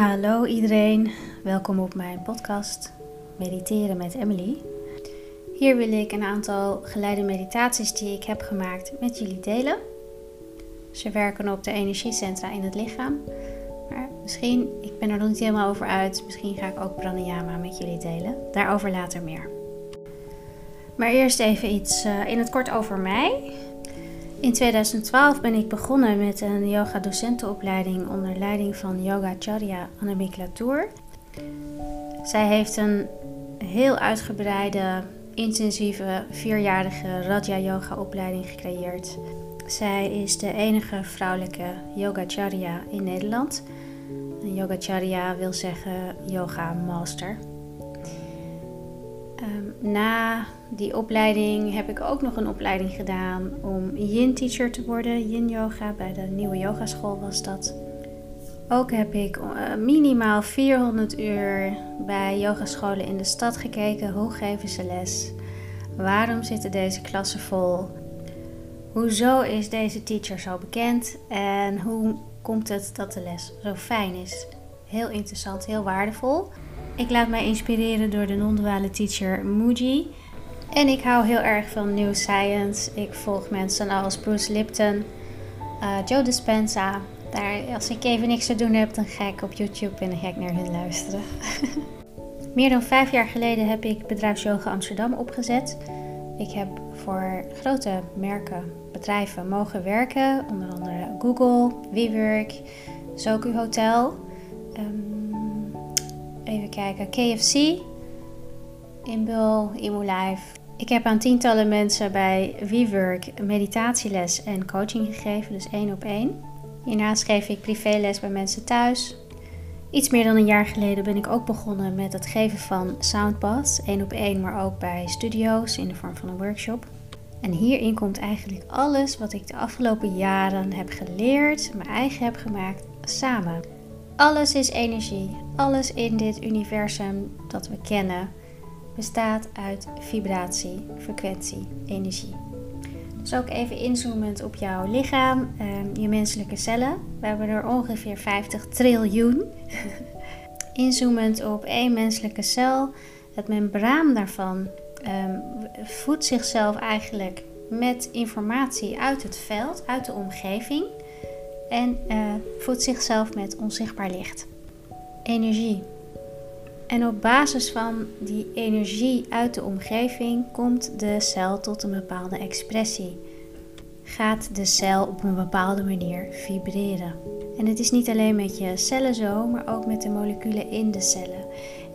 Hallo iedereen, welkom op mijn podcast Mediteren met Emily. Hier wil ik een aantal geleide meditaties die ik heb gemaakt met jullie delen. Ze werken op de energiecentra in het lichaam. Maar misschien, ik ben er nog niet helemaal over uit, misschien ga ik ook pranayama met jullie delen. Daarover later meer. Maar eerst even iets uh, in het kort over mij. In 2012 ben ik begonnen met een yoga-docentenopleiding onder leiding van Yogacharya Annemiek Latour. Zij heeft een heel uitgebreide, intensieve, vierjarige Raja Yoga opleiding gecreëerd. Zij is de enige vrouwelijke Yogacharya in Nederland. Een Yogacharya wil zeggen Yoga Master. Um, na die opleiding heb ik ook nog een opleiding gedaan om yin teacher te worden. Yin yoga, bij de nieuwe yogaschool was dat. Ook heb ik uh, minimaal 400 uur bij yogascholen in de stad gekeken. Hoe geven ze les? Waarom zitten deze klassen vol? Hoezo is deze teacher zo bekend? En hoe komt het dat de les zo fijn is? Heel interessant, heel waardevol. Ik laat mij inspireren door de non-duale teacher Muji. En ik hou heel erg van New Science. Ik volg mensen als Bruce Lipton, uh, Joe Dispenza. Daar, als ik even niks te doen heb, dan ga ik op YouTube en ga ik naar hun luisteren. Meer dan vijf jaar geleden heb ik Bedrijfsyoga Amsterdam opgezet. Ik heb voor grote merken, bedrijven mogen werken. Onder andere Google, WeWork, Zoku Hotel. Even kijken, KFC, Inbul, Imolife. Ik heb aan tientallen mensen bij WeWork meditatieles en coaching gegeven, dus één op één. Hiernaast geef ik privéles bij mensen thuis. Iets meer dan een jaar geleden ben ik ook begonnen met het geven van soundbaths, één op één, maar ook bij studio's in de vorm van een workshop. En hierin komt eigenlijk alles wat ik de afgelopen jaren heb geleerd, mijn eigen heb gemaakt, samen. Alles is energie. Alles in dit universum dat we kennen bestaat uit vibratie, frequentie, energie. Dus ook even inzoomend op jouw lichaam, ehm, je menselijke cellen. We hebben er ongeveer 50 triljoen. inzoomend op één menselijke cel, het membraan daarvan um, voedt zichzelf eigenlijk met informatie uit het veld, uit de omgeving. En uh, voedt zichzelf met onzichtbaar licht. Energie. En op basis van die energie uit de omgeving komt de cel tot een bepaalde expressie. Gaat de cel op een bepaalde manier vibreren. En het is niet alleen met je cellen zo, maar ook met de moleculen in de cellen.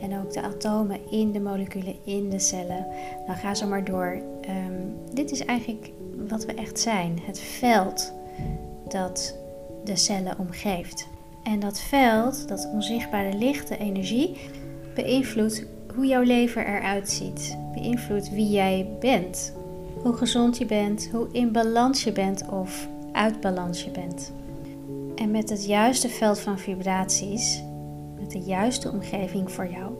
En ook de atomen in de moleculen in de cellen. Dan ga zo maar door. Ehm, dit is eigenlijk wat we echt zijn. Het veld dat de cellen omgeeft. En dat veld, dat onzichtbare lichte energie, beïnvloedt hoe jouw leven eruit ziet. Beïnvloedt wie jij bent. Hoe gezond je bent, hoe in balans je bent of uit balans je bent. En met het juiste veld van vibraties, met de juiste omgeving voor jou,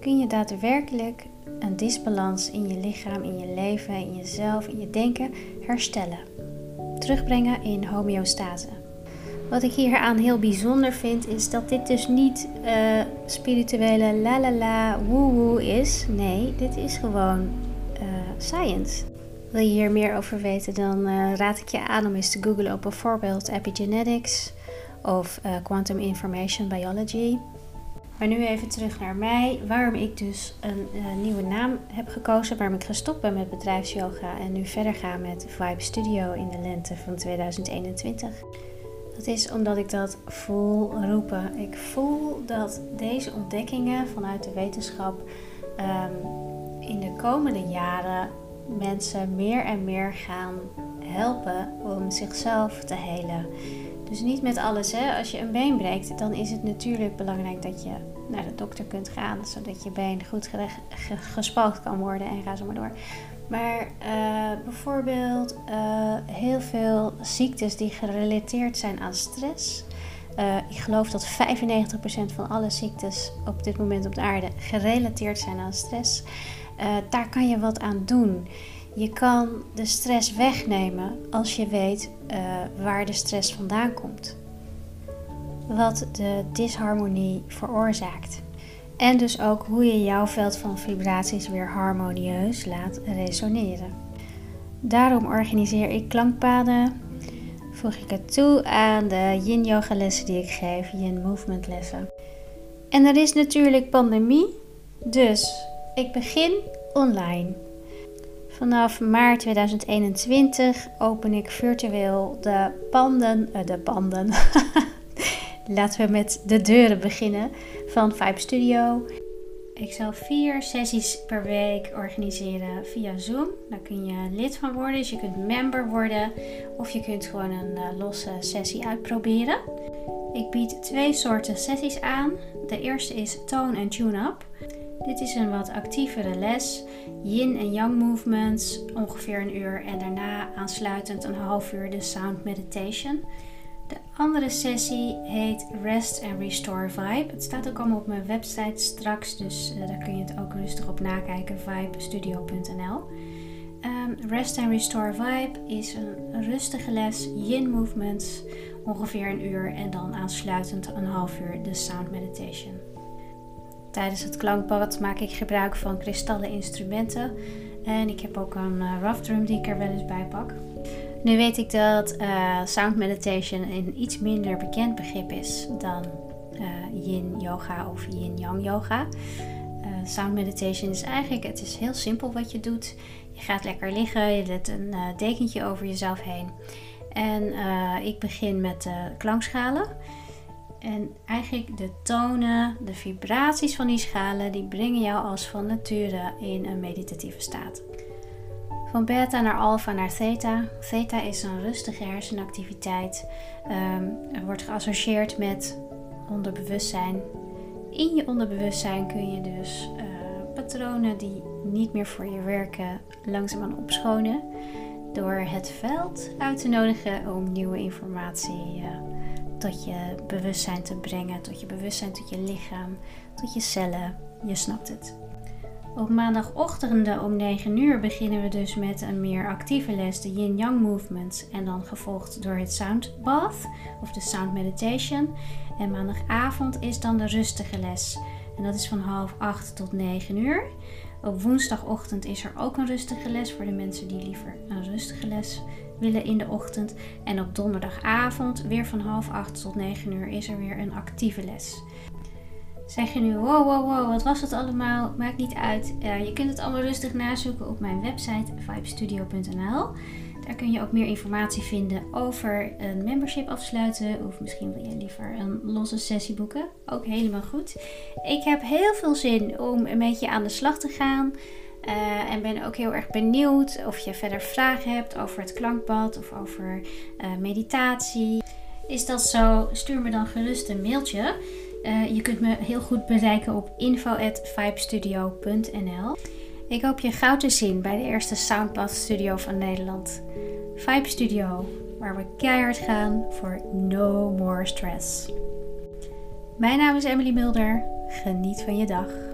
kun je daadwerkelijk een disbalans in je lichaam, in je leven, in jezelf, in je denken herstellen. Terugbrengen in homeostase. Wat ik hier aan heel bijzonder vind, is dat dit dus niet uh, spirituele la la la woe woe is. Nee, dit is gewoon uh, science. Wil je hier meer over weten, dan uh, raad ik je aan om eens te googlen op bijvoorbeeld epigenetics of quantum information biology. Maar nu even terug naar mij. Waarom ik dus een nieuwe naam heb gekozen. Waarom ik gestopt ben met bedrijfsyoga en nu verder ga met Vibe Studio in de lente van 2021. Dat is omdat ik dat voel roepen. Ik voel dat deze ontdekkingen vanuit de wetenschap um, in de komende jaren mensen meer en meer gaan helpen om zichzelf te helen. Dus niet met alles. Hè. Als je een been breekt, dan is het natuurlijk belangrijk dat je naar de dokter kunt gaan, zodat je been goed gespalkt kan worden en ga zo maar door. Maar uh, bijvoorbeeld uh, heel veel ziektes die gerelateerd zijn aan stress. Uh, ik geloof dat 95% van alle ziektes op dit moment op de aarde gerelateerd zijn aan stress. daar kan je wat aan doen. Je kan de stress wegnemen als je weet waar de stress vandaan komt. wat de disharmonie veroorzaakt. En dus ook hoe je jouw veld van vibraties weer harmonieus laat resoneren. Daarom organiseer ik klankpaden, voeg ik het toe aan de yin yoga lessen die ik geef, yin movement lessen. En er is natuurlijk pandemie, dus ik begin online. Vanaf maart 2021 open ik virtueel de panden, uh, de panden. Laten we met de deuren beginnen van Vibe Studio. Ik zal vier sessies per week organiseren via Zoom. Daar kun je lid van worden, dus je kunt member worden of je kunt gewoon een uh, losse sessie uitproberen. Ik bied twee soorten sessies aan. De eerste is Tone and Tune Up. Dit is een wat actievere les, yin en yang movements, ongeveer een uur en daarna aansluitend een half uur de sound meditation. De andere sessie heet Rest and Restore Vibe. Het staat ook allemaal op mijn website straks, dus uh, daar kun je het ook rustig op nakijken, vibestudio.nl. Um, Rest and Restore Vibe is een rustige les, yin movements, ongeveer een uur en dan aansluitend een half uur de sound meditation. Tijdens het klankbad maak ik gebruik van kristallen instrumenten en ik heb ook een uh, rough drum die ik er wel eens bij pak. Nu weet ik dat uh, sound meditation een iets minder bekend begrip is dan uh, yin yoga of yin yang yoga. Uh, sound meditation is eigenlijk, het is heel simpel wat je doet. Je gaat lekker liggen, je zet een dekentje over jezelf heen. En ik begin met de klankschalen. En eigenlijk de tonen, de vibraties van die schalen, die brengen jou als van nature in een meditatieve staat. Van beta naar alpha naar theta. Theta is een rustige hersenactiviteit. Um, er wordt geassocieerd met onderbewustzijn. In je onderbewustzijn kun je dus uh, patronen die niet meer voor je werken langzaamaan opschonen. Door het veld uit te nodigen om nieuwe informatie uh, tot je bewustzijn te brengen. Tot je bewustzijn, tot je lichaam, tot je cellen. Je snapt het. Op maandagochtenden om 9 uur beginnen we dus met een meer actieve les, de Yin-Yang Movement. En dan gevolgd door het Sound Bath of de Sound Meditation. En maandagavond is dan de rustige les. En dat is van half 8 tot 9 uur. Op woensdagochtend is er ook een rustige les voor de mensen die liever een rustige les willen in de ochtend. En op donderdagavond, weer van half 8 tot 9 uur, is er weer een actieve les. Zeg je nu, wow, wow, wow, wat was het allemaal? Maakt niet uit. Uh, je kunt het allemaal rustig nazoeken op mijn website vibestudio.nl. Daar kun je ook meer informatie vinden over een membership afsluiten. Of misschien wil je liever een losse sessie boeken. Ook helemaal goed. Ik heb heel veel zin om een beetje aan de slag te gaan. Uh, en ben ook heel erg benieuwd of je verder vragen hebt over het klankbad of over uh, meditatie. Is dat zo? Stuur me dan gerust een mailtje. Uh, je kunt me heel goed bereiken op info.vibestudio.nl. Ik hoop je gauw te zien bij de eerste Soundpath Studio van Nederland. Vibe Studio, waar we keihard gaan voor no more stress. Mijn naam is Emily Mulder. Geniet van je dag.